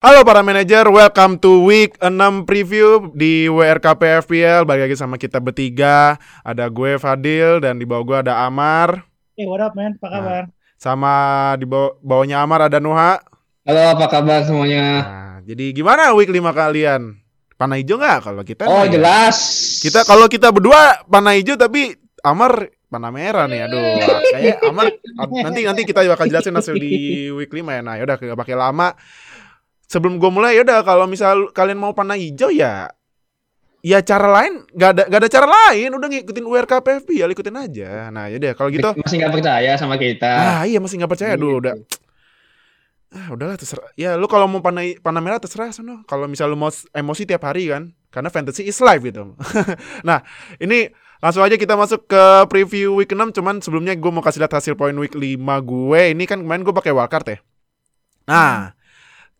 Halo para manajer, welcome to week 6 preview di WRKP FPL Balik lagi sama kita bertiga Ada gue Fadil dan di bawah gue ada Amar Eh, what up, man? Apa Nah. kabar? Sama di bawah, bawahnya Amar ada Nuha Halo, apa kabar semuanya? Nah, jadi gimana week 5 kalian? Panah hijau nggak kalau kita? Oh, nih? jelas. Kita kalau kita berdua panah hijau tapi Amar panah merah nih. Aduh, kayak Amar nanti nanti kita bakal jelasin hasil di week 5 ya. Nah, yaudah gak pakai lama. Sebelum gue mulai yaudah kalau misal kalian mau panah hijau ya ya cara lain gak ada gak ada cara lain. Udah ngikutin URKPFP ya ikutin aja. Nah yaudah kalau gitu. Masih nggak percaya sama kita. ah iya masih nggak percaya. Dulu udah. Ah udahlah terserah. Ya lu kalau mau panah panah merah terserah sono kalau misal lu mau emosi tiap hari kan. Karena fantasy is life gitu. Nah ini langsung aja kita masuk ke preview week 6 cuman sebelumnya gue mau kasih lihat hasil poin week 5 gue. Ini kan kemarin gue pakai wildcard ya. Nah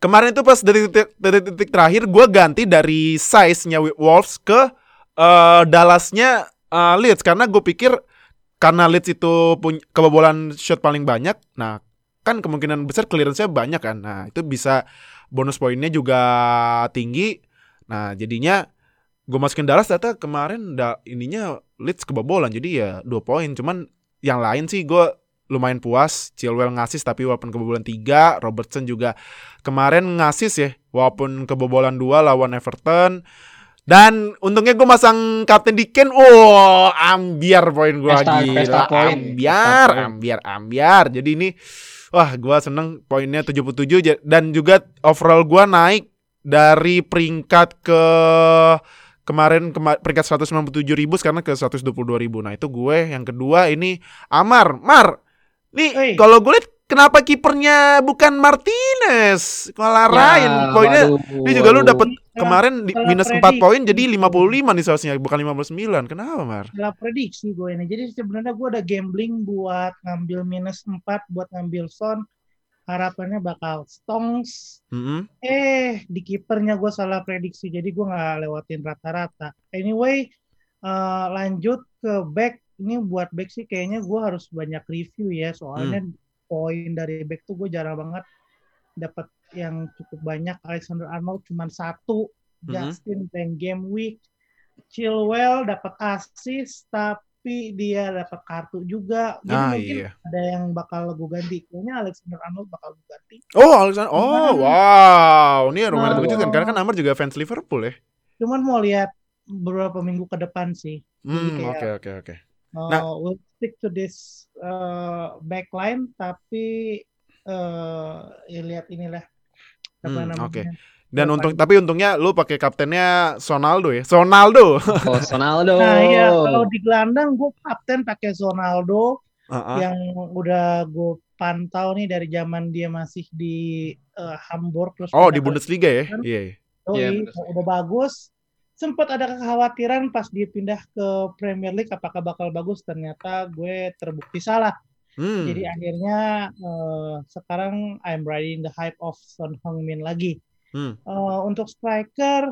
kemarin itu pas dari titik, dari titik terakhir gue ganti dari size-nya Wolves ke eh, Dallas-nya eh, Leeds karena gue pikir karena Leeds itu punya kebobolan shot paling banyak nah kan kemungkinan besar clearance-nya banyak kan. Nah, itu bisa bonus poinnya juga tinggi. Nah, jadinya gue masukin Dallas data kemarin da, ininya Leeds kebobolan jadi ya 2 poin. Cuman yang lain sih gue lumayan puas. Chilwell ngasis tapi walaupun kebobolan 3, Robertson juga kemarin ngasis ya walaupun kebobolan 2 lawan Everton. Dan untungnya gue masang Kapten Diken, wow, ambiar poin gue poin. ambiar, ambiar, ambiar. Jadi ini, wah, gue seneng poinnya 77 ja- dan juga overall gue naik dari peringkat ke kemarin kema- peringkat 197 ribu sekarang ke 122 ribu. Nah itu gue yang kedua ini Amar, Mar. Nih Hey. kalau gue lihat kenapa kipernya bukan Martinez, malah Ryan. Poinnya Ya, waduh, ini juga lu waduh. dapat kemarin di, minus 4 prediksi. poin jadi 55 nih seharusnya bukan 59. Kenapa, Mar? Salah prediksi gue ini. Jadi sebenarnya gue ada gambling buat ngambil minus 4 buat ngambil Son. Harapannya bakal Stongs. Mm-mm. Eh, di kipernya gue salah prediksi. Jadi gue nggak lewatin rata-rata. Anyway, eh, lanjut ke back. Ini buat back sih kayaknya gue harus banyak review ya. Soalnya poin dari back tuh gue jarang banget dapat yang cukup banyak. Alexander Arnold cuma satu. Mhm. Justin Van Game Week. Chilwell dapat assist tapi dia dapat kartu juga. Jadi Ah mungkin iya. ada yang bakal gue ganti. Kayaknya Alexander Arnold bakal gue ganti. Oh, Alexander. Oh, Cuman- wow. Ini lumayan Nah, mengejutkan karena kan Amar juga fans Liverpool ya. Cuman mau lihat beberapa minggu ke depan sih. Hmm, oke oke oke. Uh, Nah. we'll stick to this uh, backline tapi uh, ya lihat inilah apa Hmm, namanya. oke. Dan Depan. untung tapi untungnya lu pakai kaptennya Sonaldo ya. Sonaldo. Oh, Ronaldo. Nah iya kalau di gelandang gue kapten pakai Ronaldo Heeh. yang udah gue pantau nih dari zaman dia masih di uh, Hamburg terus Oh, di Bundesliga ya. Iya. iya. Yoi, Iya, betul. udah bagus. Sempat ada kekhawatiran pas dia pindah ke Premier League apakah bakal bagus ternyata gue terbukti salah. Hmm. Jadi akhirnya eh, sekarang I'm riding the hype of Son Heung-min lagi. Hmm. Eh, untuk striker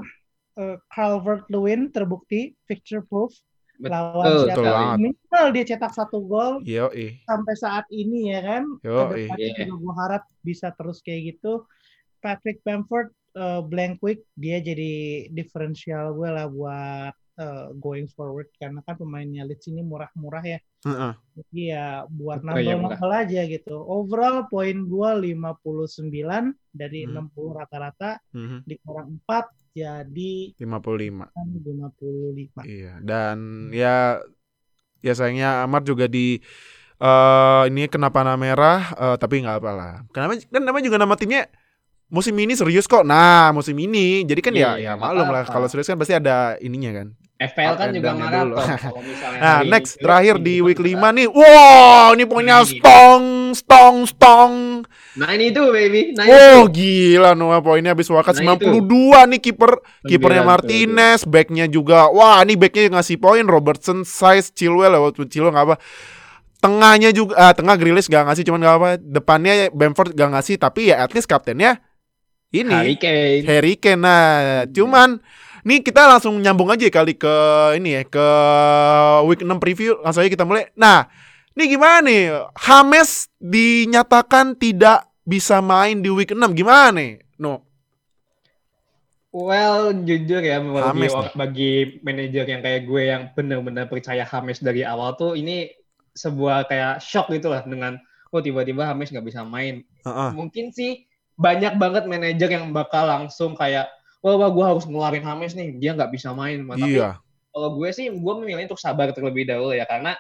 uh, Calvert Lewin terbukti picture proof lawan Betul siapa banget. minimal dia cetak satu gol Yo, ih. sampai saat ini ya kan. Yo, ih. Ke depannya Iya. juga gue harap bisa terus kayak gitu. Patrick Bamford uh, blank quick dia jadi diferensial gue lah buat uh, going forward karena kan pemainnya Leeds ini murah-murah ya. Heeh. Jadi ya buat Oh, iya, nambel-nambel aja gitu. Overall poin gua 59 dari Hmm. 60 rata-rata Mhm. dikurang 4 jadi 55. 55. Iya, dan ya ya sayangnya Amar juga di eh ini kena panah merah eh, tapi nggak apa lah. Kenapa kan namanya juga nama timnya musim ini serius kok. Nah, musim ini. Jadi kan ya Iya, ya malum lah apa-apa. kalau serius kan pasti ada ininya kan. FPL kan juga maraton. dulu. Kalau misalnya Nah, next ini terakhir di minggu week depan 5 nih. Wow, ini Ini. stong stong stong. Nah ini itu baby. Nah Oh, itu. gila Noah poinnya habis wakat Nah, 92 nih kiper kipernya Martinez, backnya juga. Wah, ini backnya ngasih poin Robertson, Size, Chilwell lewat Chilwell nggak apa. Tengahnya juga ah tengah Grilis gak ngasih cuman gak apa. Depannya Bamford gak ngasih tapi ya at least kaptennya ini Harry Kane. Harry Kane. Nah, cuman nih kita langsung nyambung aja kali ke ini ya ke week 6 preview langsung aja kita mulai. Nah, ini gimana nih? Hames dinyatakan tidak bisa main di week 6 gimana nih? No. Well, jujur ya bagi, Hames bagi manajer yang kayak gue yang benar-benar percaya Hames dari awal tuh ini sebuah kayak shock gitu lah dengan oh tiba-tiba Hames nggak bisa main. Heeh. Mungkin sih banyak banget manajer yang bakal langsung kayak wah, wah gue harus ngeluarin Hames nih dia nggak bisa main. Tapi Iya. kalau gue sih gue memilih untuk sabar terlebih dahulu ya karena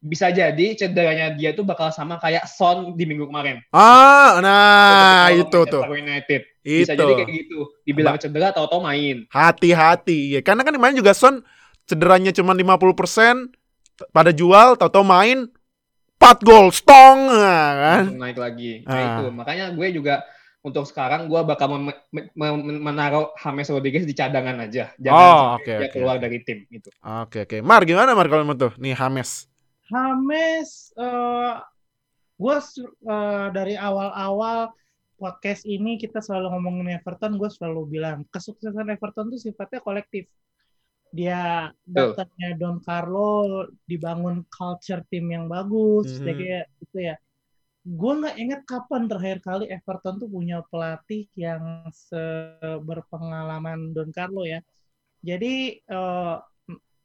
bisa jadi cederanya dia tuh bakal sama kayak Son di minggu kemarin. Ah, nah itu tuh. United. Bisa Itu. jadi kayak gitu. Dibilang cedera atau main. Hati-hati ya. Karena kan kemarin juga Son cederanya cuma 50% pada jual tahu-tahu main 4 gol stong nah, kan. naik lagi. Nah Ah. itu makanya gue juga untuk sekarang gue bakal mem- mem- menaruh James Rodriguez di cadangan aja. Jangan Oh, oke, dia oke. keluar dari tim gitu. Oke oke. Mar gimana Mar kalau menurut tuh? Nih Hames. Hames, eh gue dari awal-awal podcast ini kita selalu ngomongin Everton, gue selalu bilang kesuksesan Everton tuh sifatnya kolektif. Dia datangnya Don Carlo dibangun culture tim yang bagus, Mhm. dia kayak gitu ya. Gue nggak inget kapan terakhir kali Everton tuh punya pelatih yang seberpengalaman Don Carlo ya. Jadi eh,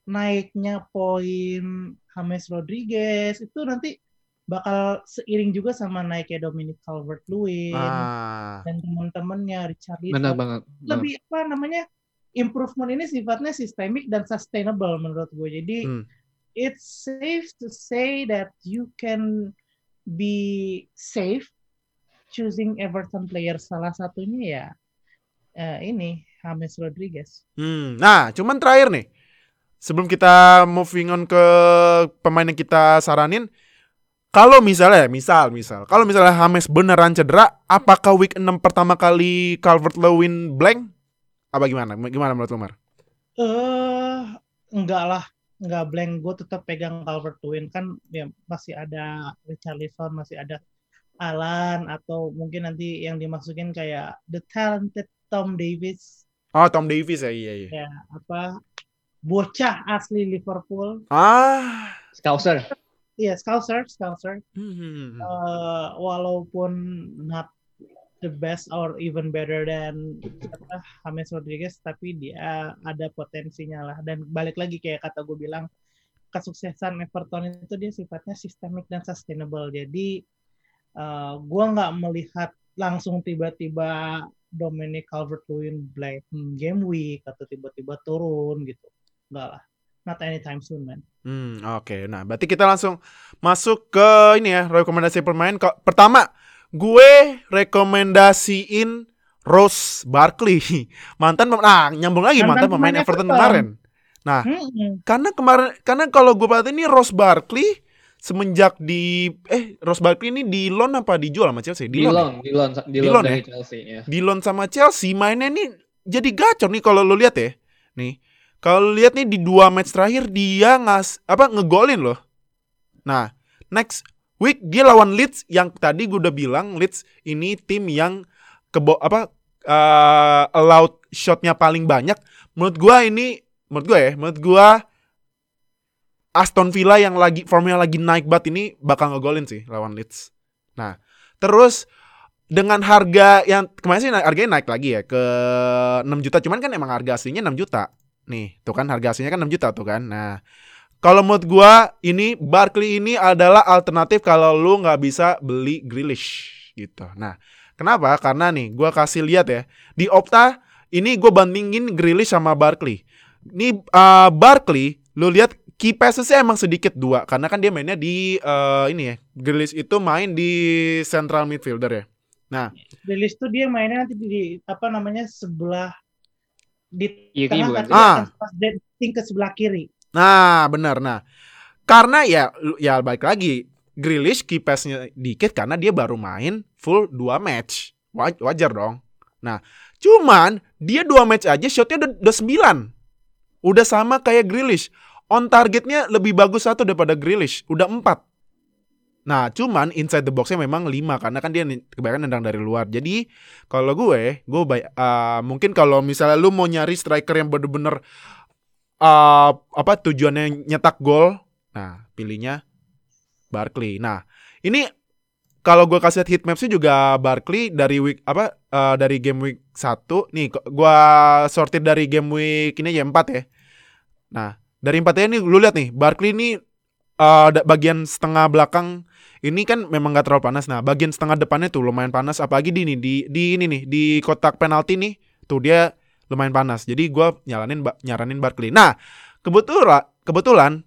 naiknya poin James Rodriguez itu nanti bakal seiring juga sama naiknya Dominic Calvert-Lewin Ah. dan teman-temannya Richard Benar banget. lebih apa namanya improvement ini sifatnya sistemik dan sustainable menurut gue jadi Hmm. it's safe to say that you can be safe choosing Everton player salah satunya ya eh, ini James Rodriguez Hmm. Nah, cuman terakhir nih. Sebelum kita moving on ke pemain yang kita saranin, kalau misalnya, misal, misal, kalau misalnya Hames beneran cedera, apakah week 6 pertama kali Calvert Lewin blank? Apa gimana? Gimana menurut lu, Mar? eh enggak lah enggak blank gue tetap pegang Calvert Lewin kan ya masih ada Richarlison masih ada Alan atau mungkin nanti yang dimasukin kayak the talented Tom Davis Oh, Tom Davis ya, iya, iya. ya apa bocah asli Liverpool Ah. Scouser. iya Scouser Scouser Hmm. Eh, walaupun not the best or even better than apa, James Rodriguez tapi dia ada potensinya lah. Dan balik lagi kayak kata gue bilang kesuksesan Everton itu dia sifatnya sistemik dan sustainable. Jadi eh, gue nggak melihat langsung tiba-tiba Dominic Calvert-Lewin blank game week atau tiba-tiba turun gitu. Enggak lah. Not anytime soon man. Hmm, oke. Nah, berarti kita langsung masuk ke ini ya, rekomendasi pemain. Pertama, gue rekomendasiin Rose Barkley. Mantan nah, nyambung lagi mantan, Mantan pemain pemain Everton Everton. kemarin. Nah, Mm-mm. karena kemarin karena kalau gue perhatiin ini Rose Barkley semenjak di eh Rose Barkley ini di loan apa dijual sama Chelsea? Di loan ya? loan, di loan, di Di loan loan dari ya? Chelsea ya. di loan sama Chelsea mainnya nih jadi gacor nih kalau lu lihat ya. Nih. Kalau lihat nih di dua match terakhir dia ngas apa ngegolin loh. Nah, next week dia lawan Leeds yang tadi gue udah bilang Leeds ini tim yang kebo apa eh, allowed shotnya paling banyak. Menurut gua ini menurut gua ya, menurut gua Aston Villa yang lagi formnya lagi naik banget ini bakal ngegolin sih lawan Leeds. Nah, terus dengan harga yang kemarin sih harganya naik lagi ya ke 6 juta cuman kan emang harga aslinya 6 juta nih tuh kan harga aslinya kan 6 juta tuh kan nah kalau menurut gua ini Barkley ini adalah alternatif kalau lu nggak bisa beli Grealish gitu nah kenapa karena nih gua kasih lihat ya di Opta ini gue bandingin Grealish sama Barkley ini uh, Barkley lu lihat key passesnya emang sedikit dua karena kan dia mainnya di uh, ini ya Grealish itu main di central midfielder ya rilis tuh dia mainnya nanti di apa namanya sebelah di Kiri tengah sih? Ah. pas ke sebelah kiri. Nah, benar. Nah, karena ya ya baik lagi Grealish key pass-nya dikit karena dia baru main full 2 match. Waj- Wajar dong. Nah, cuman dia 2 match aja shotnya udah, udah 9. Udah sama kayak Grealish. On targetnya lebih bagus satu daripada Grealish. Udah 4. Nah, cuman inside the box-nya memang 5 karena kan dia kebanyakan nendang dari luar. Jadi, kalau gue, gue eh, mungkin kalau misalnya lu mau nyari striker yang bener-bener eh, apa tujuannya nyetak gol, nah pilihnya Barkley. Nah, ini kalau gue kasih heat map sih juga Barkley dari week apa eh, dari game week 1 nih gua sortir dari game week ini ya 4 ya. Nah, dari empatnya ini lu lihat nih, Barkley ini da- bagian setengah belakang ini kan memang gak terlalu panas. Nah, bagian setengah depannya tuh lumayan panas apalagi di ini di di ini nih di kotak penalti nih. Tuh dia lumayan panas. Jadi gua nyaranin nyaranin Barkley. Nah, kebetulan kebetulan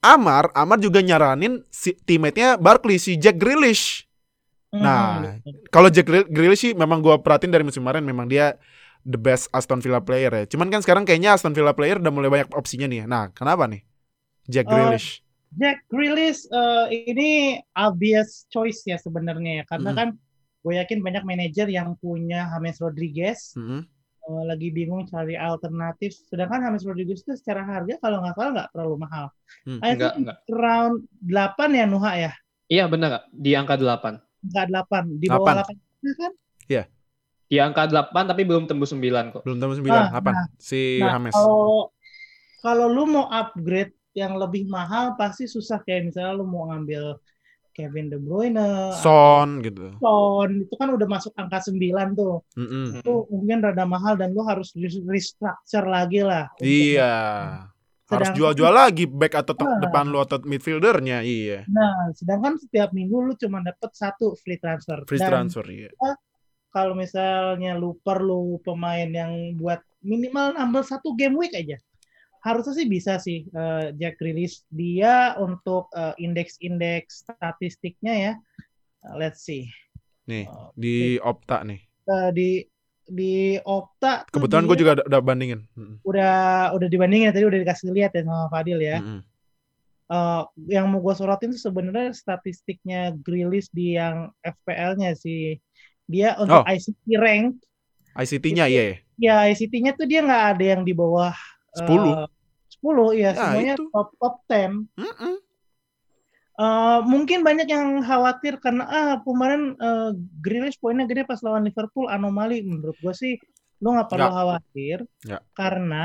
Amar, Amar juga nyaranin si teammate-nya Barkley si Jack Grealish. Nah, Hmm, Kalau Jack Greal- Grealish sih memang gua perhatiin dari musim kemarin memang dia the best Aston Villa player ya. Cuman kan sekarang kayaknya Aston Villa player udah mulai banyak opsinya nih. Nah, kenapa nih? Jack Oh, Grealish. Jack Grealish eh, ini obvious choice ya sebenarnya ya karena Mm. kan gue yakin banyak manajer yang punya James Rodriguez Mm-mm. Eh, lagi bingung cari alternatif sedangkan James Rodriguez itu secara harga kalau nggak salah nggak terlalu mahal. Hmm, I enggak, enggak. around 8 ya Nuha ya Iya benar, di angka 8. nggak 8 di bawah 8 kan Di angka 8 tapi belum tembus 9 kok. Belum tembus 9, Ah, 8 si Nah, James. kalau kalau lu mau upgrade yang lebih mahal pasti susah kayak misalnya lu mau ngambil Kevin De Bruyne, Son gitu. Son itu kan udah masuk angka 9 tuh. Mm-mm. Itu mungkin rada mahal dan lu harus re- restructure lagi lah. Iya. Harus Sedangkan- jual-jual lagi back atau te- Ah. depan lu atau midfieldernya, iya. Nah, sedangkan setiap minggu lu cuma dapat satu free transfer. Free Dan transfer, iya. kalau misalnya lu perlu pemain yang buat minimal nambah satu game week aja. Harusnya sih bisa sih eh, Jack Grealish dia untuk eh, indeks-indeks statistiknya ya. Eh, let's see. Nih, Eh, di Opta nih. eh, di di Opta Kebetulan gue juga udah, bandingin. Udah udah dibandingin tadi udah dikasih lihat ya sama Fadil ya. Mm-mm. Eh, yang mau gue sorotin tuh sebenarnya statistiknya Grealish di yang FPL-nya sih. Dia untuk Oh. ICT rank ICT-nya iya ya. ya ICT-nya tuh dia nggak ada yang di bawah eh, 10. 10 ya, Ya, semuanya itu. top top 10. Mm-mm. Eh, mungkin banyak yang khawatir karena ah kemarin eh, Grealish poinnya gede pas lawan Liverpool anomali menurut gue sih lu nggak perlu Nggak. khawatir Nggak. karena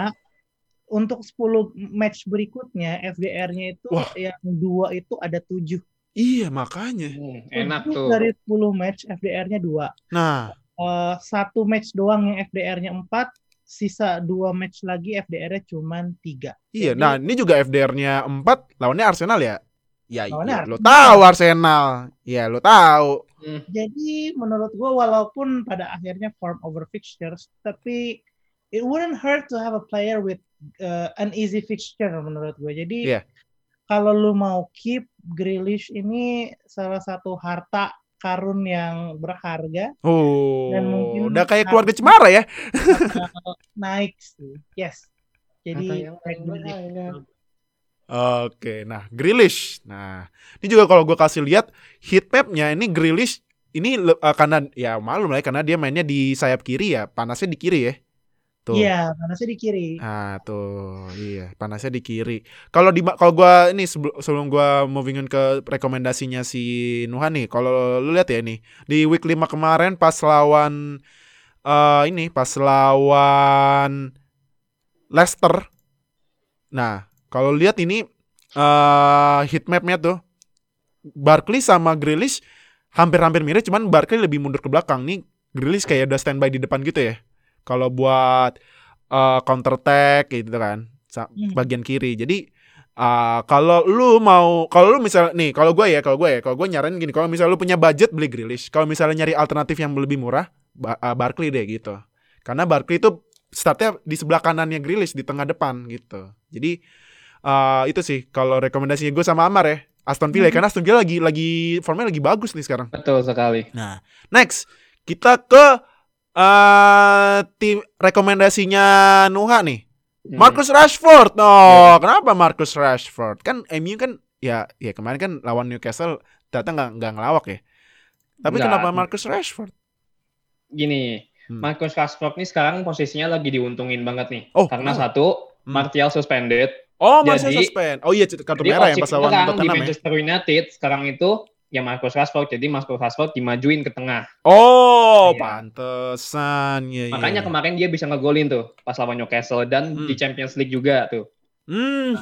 untuk 10 match berikutnya FDR-nya itu Wah. yang dua itu ada 7. Iya, makanya. Hmm, enak Tujuh tuh. Dari 10 match FDR-nya 2. Nah, Eh, satu match doang yang FDR-nya 4, sisa dua match lagi FDR-nya cuma 3. Iya, Jadi- nah ini juga FDR-nya 4, lawannya Arsenal ya. Ya, iya, lo tahu Arsenal. Ya, lo tahu. Hmm, Jadi menurut gue walaupun pada akhirnya form over fixtures, tapi it wouldn't hurt to have a player with uh, an easy fixture menurut gue. Jadi Iya. kalau lu mau keep Grealish ini salah satu harta karun yang berharga Oh, Dan mungkin udah kayak keluarga Cemara ya. uh, naik sih. Yes. Jadi dikit. Oke, nah Grealish. Nah, ini juga kalau gue kasih lihat heat map-nya ini Grealish ini le- eh, karena ya malum lah ya, karena dia mainnya di sayap kiri ya, panasnya di kiri ya. Tuh. Iya, panasnya di kiri. Ah, tuh. Iya, panasnya di kiri. Kalau di kalau gua ini sebelum sebelum gua moving on ke rekomendasinya si Nuhan nih, kalau lu lihat ya ini di week 5 kemarin pas lawan eh ini pas lawan Leicester. Nah, kalau lihat ini eh heat map-nya tuh Barkley sama Grealish hampir-hampir mirip cuman Barkley lebih mundur ke belakang nih. Grealish kayak udah standby di depan gitu ya. Kalau buat eh, counter attack gitu kan Hmm. bagian kiri. Jadi eh, kalau lu mau kalau lu misal nih kalau gue ya kalau gue ya kalau gue nyaranin gini kalau misal lu punya budget beli Grealish kalau misalnya nyari alternatif yang lebih murah Ba- eh, Barkley deh gitu karena Barkley itu startnya di sebelah kanannya Grealish di tengah depan gitu jadi eh, itu sih kalau rekomendasinya gue sama Amar ya Aston Villa ya, Hmm. karena Aston Villa lagi lagi formnya lagi bagus nih sekarang Betul sekali. Nah, next kita ke eh tim rekomendasinya Nuha nih. Hmm. Marcus Rashford. Oh, kenapa Marcus Rashford? Kan MU kan ya ya kemarin kan lawan Newcastle ternyata nggak nggak ngelawak ya. Tapi Nggak. kenapa Marcus Rashford? Gini, Hmm. Marcus Rashford nih sekarang posisinya lagi diuntungin banget nih. Oh, Karena oh. satu, Hmm. Martial suspended. Oh, masih suspend. Oh iya kartu merah yang pas lawan penyerang di Tottenham ya. Manchester United sekarang itu ya Marcus Rashford. Jadi Marcus Rashford dimajuin ke tengah. Oh, Iya. pantesan. Iya, Makanya iya. kemarin dia bisa ngegolin tuh pas lawan Newcastle dan Hmm. di Champions League juga tuh. Hmm.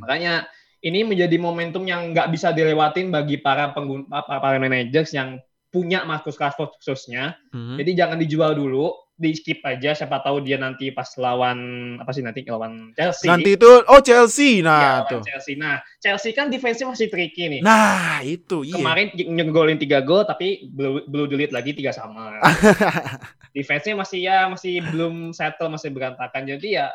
Makanya ini menjadi momentum yang nggak bisa dilewatin bagi para pengguna para, para managers yang punya Marcus Rashford khususnya. Mhm. Jadi jangan dijual dulu, di skip aja. Siapa tahu dia nanti pas lawan apa sih nanti lawan Chelsea. Nanti itu oh Chelsea Ya, nah lawan tuh. Chelsea. Nah, Chelsea kan defense-nya masih tricky nih. Nah, itu iya. Kemarin ngegolin 3 gol tapi blue, blue delete lagi tiga sama. Defense-nya masih ya masih belum settle, masih berantakan. Jadi ya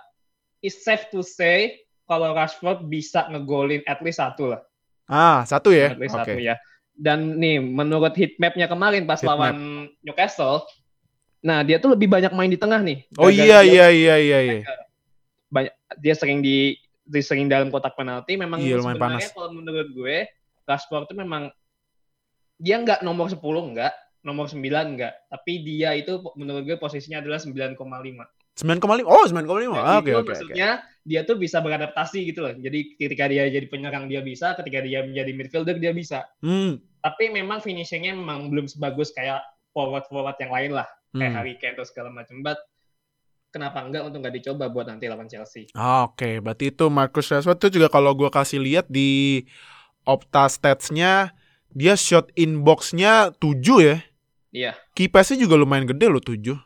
it's safe to say kalau Rashford bisa ngegolin at least satu lah. ah, satu ya. At least Oke. satu ya. Dan nih menurut heat map-nya kemarin pas Heat lawan Newcastle, nah dia tuh lebih banyak main di tengah nih. Oh iya dia- iya iya iya iya. Dia sering di, di sering dalam kotak penalti. Memang Iya, sebenarnya panas. kalau menurut gue Rashford tuh memang dia nggak nomor 10 nggak, nomor 9 nggak, tapi dia itu menurut gue posisinya adalah 9,5. 9,5. Oh, 9,5. Nah, Oke itu oke oke. maksudnya dia tuh bisa beradaptasi gitu loh. Jadi ketika dia jadi penyerang dia bisa, ketika dia menjadi midfielder dia bisa. Hmm. Tapi memang finishingnya memang belum sebagus kayak forward-forward yang lain lah. Kayak hmm. Harry Kane atau segala macam. But kenapa enggak untuk nggak dicoba buat nanti lawan Chelsea? Oke, berarti itu Marcus Rashford tuh juga kalau gua kasih lihat di Opta stats-nya dia shot in box-nya 7 ya. Iya. Key pass-nya juga lumayan gede loh 7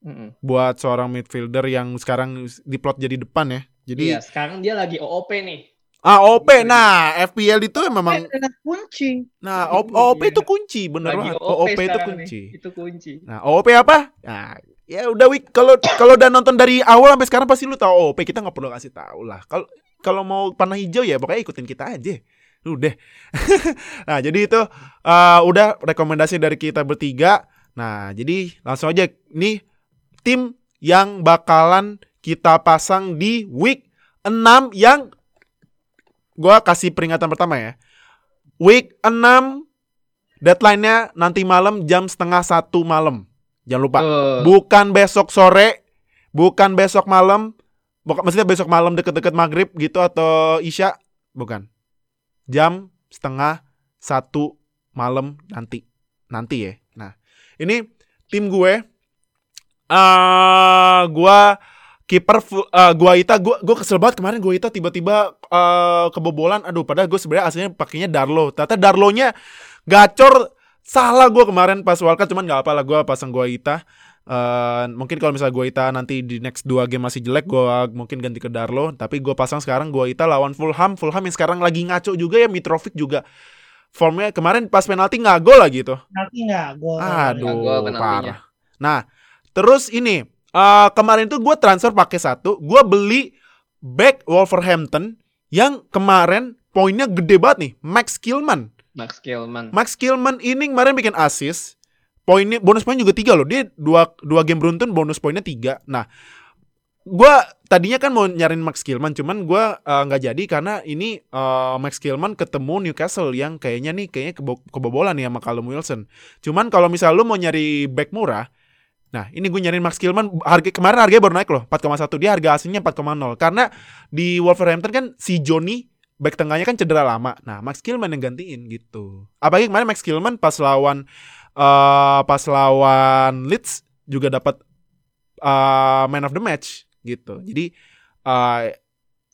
Mm-mm. buat seorang midfielder yang sekarang diplot jadi depan ya. Jadi Iya, sekarang dia lagi OOP nih. Ah OP nah FPL itu memang kunci. nah. OP itu kunci bener Lagi banget. OP itu kunci. nih. Itu kunci. Nah, OP apa? Nah, ya udah Wik kalau kalau udah nonton dari awal sampai sekarang pasti lu tahu OP. Kita nggak perlu kasih tahu lah. Kalau kalau mau panah hijau ya pokoknya ikutin kita aja. Udah. nah, jadi itu eh, udah rekomendasi dari kita bertiga. Nah, jadi langsung aja nih tim yang bakalan kita pasang di week 6 yang gua kasih peringatan pertama ya. Week 6 deadline-nya nanti malam jam setengah satu malam. Jangan lupa. Tuh. Bukan besok sore, bukan besok malam, bukan maksudnya besok malam deket-deket maghrib gitu atau isya, bukan. Jam setengah satu malam nanti, nanti ya. Nah, ini tim gue, eh gua kiper fu- eh, gua Ita, gua gua kesel banget kemarin gua Ita tiba-tiba eh, kebobolan. Aduh, padahal gue sebenarnya aslinya pakainya Darlo. Ternyata Darlonya gacor. Salah gue kemarin pas World Cup cuman nggak apa lah gue pasang gua Ita Eh, mungkin kalau misalnya gua Ita nanti di next dua game masih jelek gua mungkin ganti ke Darlo. Tapi gua pasang sekarang gua Ita lawan Fulham. Fulham yang sekarang lagi ngaco juga ya Mitrovic juga. Formnya kemarin pas penalti nggak gol lagi tuh Nanti nggak gol. aduh gol parah. Nah terus ini eh, kemarin tuh gue transfer pakai satu gua beli back Wolverhampton yang kemarin poinnya gede banget nih Max Kilman Max Killman. Max Kilman ini kemarin bikin assist. Poinnya bonus poin juga tiga loh. Dia dua dua game beruntun bonus poinnya tiga. Nah, gua tadinya kan mau nyariin Max Kilman, cuman gua eh, nggak jadi karena ini eh, Max Kilman ketemu Newcastle yang kayaknya nih kayaknya kebo kebobolan nih sama Callum Wilson. Cuman kalau misal lu mau nyari back murah, nah ini gue nyariin Max Kilman harga kemarin harganya baru naik loh 4,1 dia harga aslinya 4,0 karena di Wolverhampton kan si Johnny back tengahnya kan cedera lama. Nah, Max Kilman yang gantiin gitu. Apalagi kemarin Max Kilman pas lawan eh pas lawan Leeds juga dapat eh, man of the match gitu. Jadi eh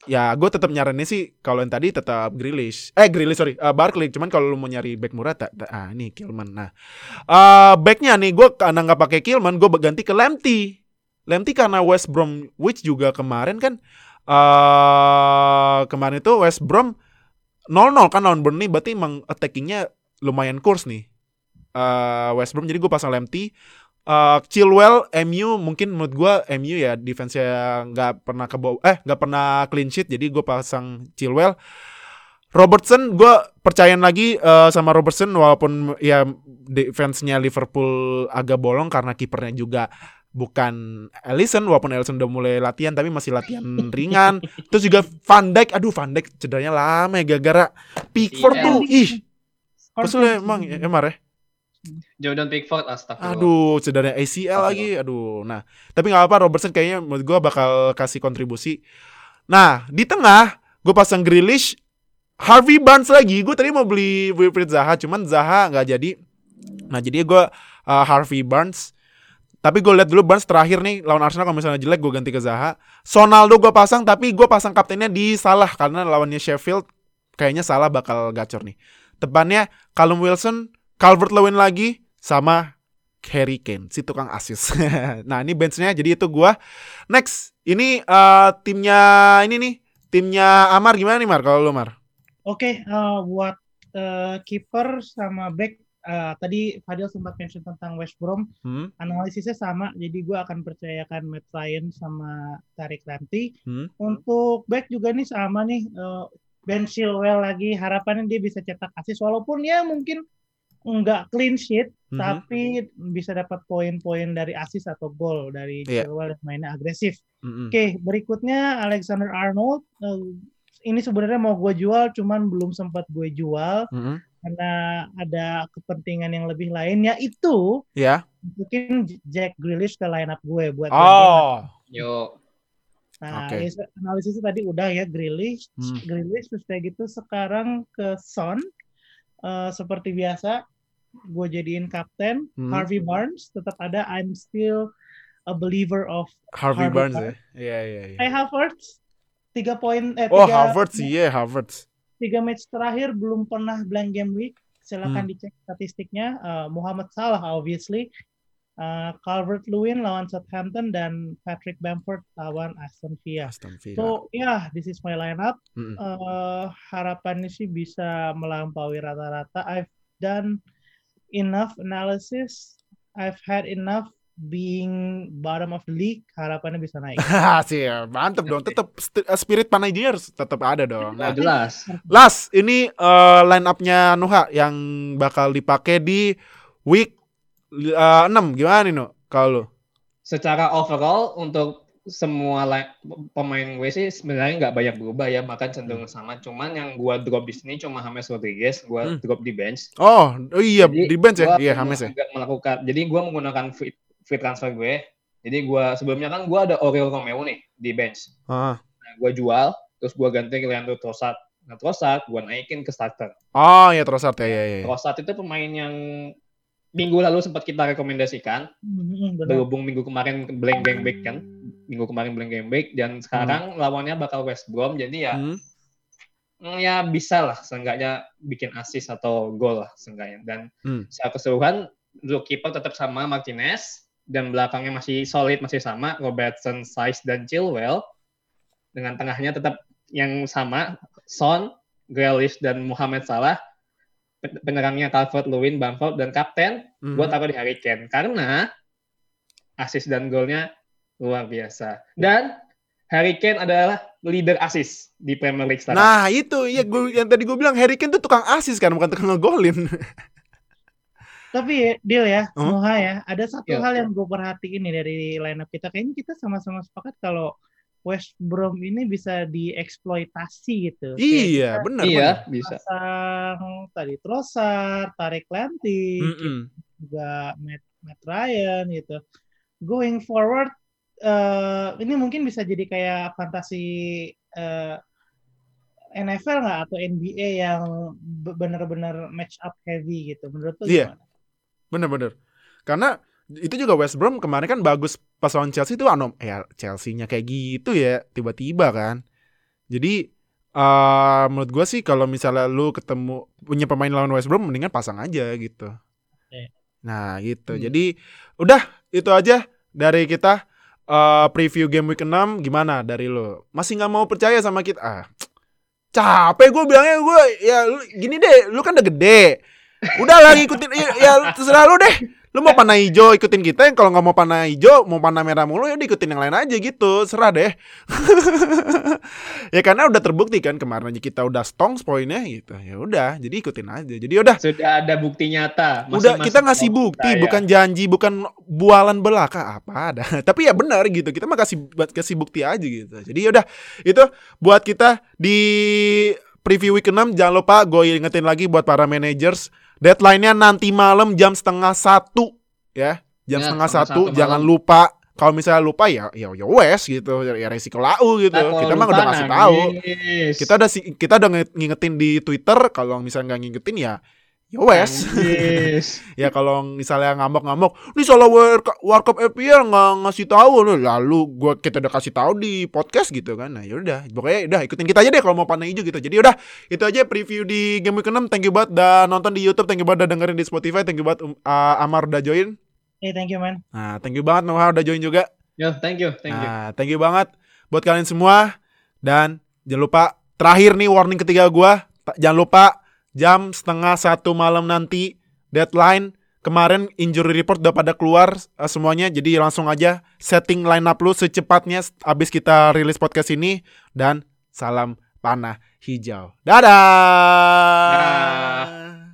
ya gue tetap nyaranin sih kalau yang tadi tetap Grealish. Eh Grealish sorry, eh, Barkley. Cuman kalau lu mau nyari back murah tak tak- ah ini Kilman. Nah, eh backnya nih gue karena nggak pakai Kilman, gue ganti ke Lemty. Lemty karena West Bromwich juga kemarin kan eh kemarin itu West Brom 0-0 kan lawan Burnley berarti emang attackingnya lumayan kurs nih. eh West Brom jadi gue pasang Lemty. Eh Chilwell MU mungkin menurut gue MU ya defense yang nggak pernah kebo eh nggak pernah clean sheet jadi gue pasang Chilwell. Robertson gue percayaan lagi eh, sama Robertson walaupun ya defense-nya Liverpool agak bolong karena kipernya juga bukan Alisson walaupun Alisson udah mulai latihan tapi masih latihan ringan. Terus juga Van Dijk, aduh Van Dijk cederanya lama ya gara-gara Pickford Iya. tuh. Ih, kesel ya emang Emar ya. Jordan Pickford astagfirullah. Aduh, cederanya ACL lagi. Aduh. Nah, tapi nggak apa Robertson kayaknya menurut gua bakal kasih kontribusi. Nah, di tengah gue pasang Grealish, Harvey Barnes lagi. Gue tadi mau beli Wilfried Zaha, cuman Zaha nggak jadi. Nah, jadi gue uh, Harvey Barnes. Tapi gue lihat dulu Barnes terakhir nih lawan Arsenal kalau misalnya jelek gue ganti ke Zaha. Sonaldo gue pasang tapi gue pasang kaptennya di salah karena lawannya Sheffield kayaknya salah bakal gacor nih. Tebannya Callum Wilson, Calvert Lewin lagi sama Harry Kane, si tukang asis. nah, ini benchnya jadi itu gua. Next, ini uh, timnya ini nih, timnya Amar gimana nih Mar kalau lu Mar? Oke, uh, buat uh, kiper sama back uh, tadi Fadil sempat mention tentang West Brom, Hmm? analisisnya sama, jadi gue akan percayakan Matt Ryan sama Tarik Lamptey. Hmm? Untuk back juga nih sama nih, uh, Ben Chilwell lagi, harapannya dia bisa cetak asis, walaupun ya mungkin nggak clean sheet, Mhm. tapi bisa dapat poin-poin dari asis atau gol dari Iya. Chilwell yang mainnya agresif. Mm-mm. Oke, berikutnya Alexander Arnold. Uh, ini sebenarnya mau gue jual, cuman belum sempat gue jual Mm-mm. karena ada kepentingan yang lebih lain, yaitu Ya. mungkin Jack Grealish ke lineup gue buat. Oh. Yo, Nah, Oke. ya, analisisnya tadi udah ya Grealish, Hmm. Grealish terus kayak gitu sekarang ke Son Eh, seperti biasa gue jadiin kapten Hmm. Harvey Barnes tetap ada I'm still a believer of Harvey Harvey Barnes ya. Barnes. Iya iya iya. Kai Havertz tiga poin eh Oh, tiga, Harvard sih, ya Harvard. tiga match terakhir belum pernah blank game week silakan Hmm. dicek statistiknya Eh, Muhammad Salah obviously Eh, Calvert Lewin lawan Southampton dan Patrick Bamford lawan Aston Villa Aston Villa. so yeah this is my lineup Mm-mm. eh harapannya sih bisa melampaui rata-rata. I've done enough analysis. I've had enough being bottom of the league. Harapannya bisa naik. sih ya, mantep dong. Tetap st- spirit Panagers tetap ada dong. Nah, nggak jelas. last ini eh, line up-nya Nuha yang bakal dipakai di week eh, 6 gimana nih Nu? Kalau lu? Secara overall untuk semua pemain gue sih sebenarnya nggak banyak berubah ya, bahkan cenderung sama. Cuman yang gua drop di sini cuma James Rodriguez, gua Hmm. drop di bench. Oh, oh iya Jadi, di bench ya? Iya, mau Hames ya. melakukan. Jadi gua menggunakan free, free transfer gue. Jadi gua sebelumnya kan gua ada Oriol Romeo nih di bench. Ah. Nah, gua jual, terus gua ganti ke Leandro Trossard. Nah, Trossard gua naikin ke starter. Oh, ya Trossard ya, ya, ya. Trossard itu pemain yang minggu lalu sempat kita rekomendasikan. Hmm, benar. Berhubung minggu kemarin blank game back kan. Minggu kemarin blank game back dan sekarang lawannya bakal West Brom. Jadi ya Hmm. mm, ya bisa lah seenggaknya bikin assist atau gol lah seenggaknya. Dan Hmm. secara keseluruhan keeper tetap sama Martinez dan belakangnya masih solid masih sama Robertson, Size dan Chilwell. Dengan tengahnya tetap yang sama Son, Grealish dan Mohamed Salah. Pen- Penyerangnya Calvert Lewin, Bamford dan kapten gue taruh di Harry Kane karena assist dan golnya luar biasa. Dan Harry Kane adalah leader assist di Premier League sekarang. Nah, itu ya gua yang tadi gue bilang Harry Kane tuh tukang asis kan, bukan tukang ngegolin. Tapi deal ya, Hmm? Moha ya. Ada satu Iya. hal yang gue perhatiin nih dari lineup kita. Kayaknya kita sama-sama sepakat kalau West Brom ini bisa dieksploitasi gitu. Iya, benar. iya, bisa. pasang tadi Trossard, Tarik Lamptey, Mm-mm. juga Matt, Matt Ryan gitu. Going forward, eh, ini mungkin bisa jadi kayak fantasi eh, NFL nggak atau NBA yang be- benar-benar match up heavy gitu. Menurut lu Iya. gimana? Bener-bener. Karena itu juga West Brom kemarin kan bagus pas lawan Chelsea itu anom ya Chelsea-nya kayak gitu ya tiba-tiba kan. Jadi eh menurut gua sih kalau misalnya lu ketemu punya pemain lawan West Brom mendingan pasang aja gitu. Oke. Nah, gitu. Hmm. Jadi udah itu aja dari kita eh preview game week 6 gimana dari lu? Masih nggak mau percaya sama kita? Ah. Capek gue bilangnya gue ya lu, gini deh, lu kan udah gede. Udah lagi ikutin ya, ya terserah lu deh. Lu mau panah hijau ikutin kita, yang kalau nggak mau panah hijau, mau panah merah mulu ya udah ikutin yang lain aja gitu. Serah deh. ya karena udah terbukti kan kemarin aja kita udah stongs poinnya gitu. Ya udah, jadi ikutin aja. Jadi udah Sudah ada bukti nyata. udah Masing-masing kita ngasih bukti kita, ya. bukan janji bukan bualan belaka apa ada tapi ya benar gitu kita mah kasih buat kasih bukti aja gitu jadi udah itu buat kita di preview week 6 jangan lupa gue ingetin lagi buat para managers deadline-nya nanti malam jam setengah satu ya. Jam Ya, setengah satu satu jangan malam. lupa. Kalau misalnya lupa ya ya ya wes gitu. Ya resiko lau gitu. Kalau kita mah lupa, udah kasih tahu. kita udah kita udah nge- ngingetin di Twitter. Kalau misalnya nggak ngingetin ya ya wes. Yes. ya kalau misalnya ngamuk-ngamuk, ini salah war warkop FPL nggak ngasih tahu loh. Lalu gua kita udah kasih tahu di podcast gitu kan. Nah, yaudah, pokoknya udah ikutin kita aja deh kalau mau panah hijau gitu. Jadi udah, itu aja preview di game week 6. Thank you banget udah nonton di YouTube, thank you banget udah dengerin di Spotify, thank you banget um, uh, Amar udah join. Eh, thank you man. Nah, thank you banget Noah udah join juga. Yo, thank you, thank you. Nah, thank you banget buat kalian semua dan jangan lupa terakhir nih warning ketiga gua, jangan lupa jam setengah satu malam nanti deadline kemarin injury report udah pada keluar eh, semuanya. Jadi langsung aja setting line up lu secepatnya abis kita rilis podcast ini. Dan salam panah hijau. Dadah! Dadah.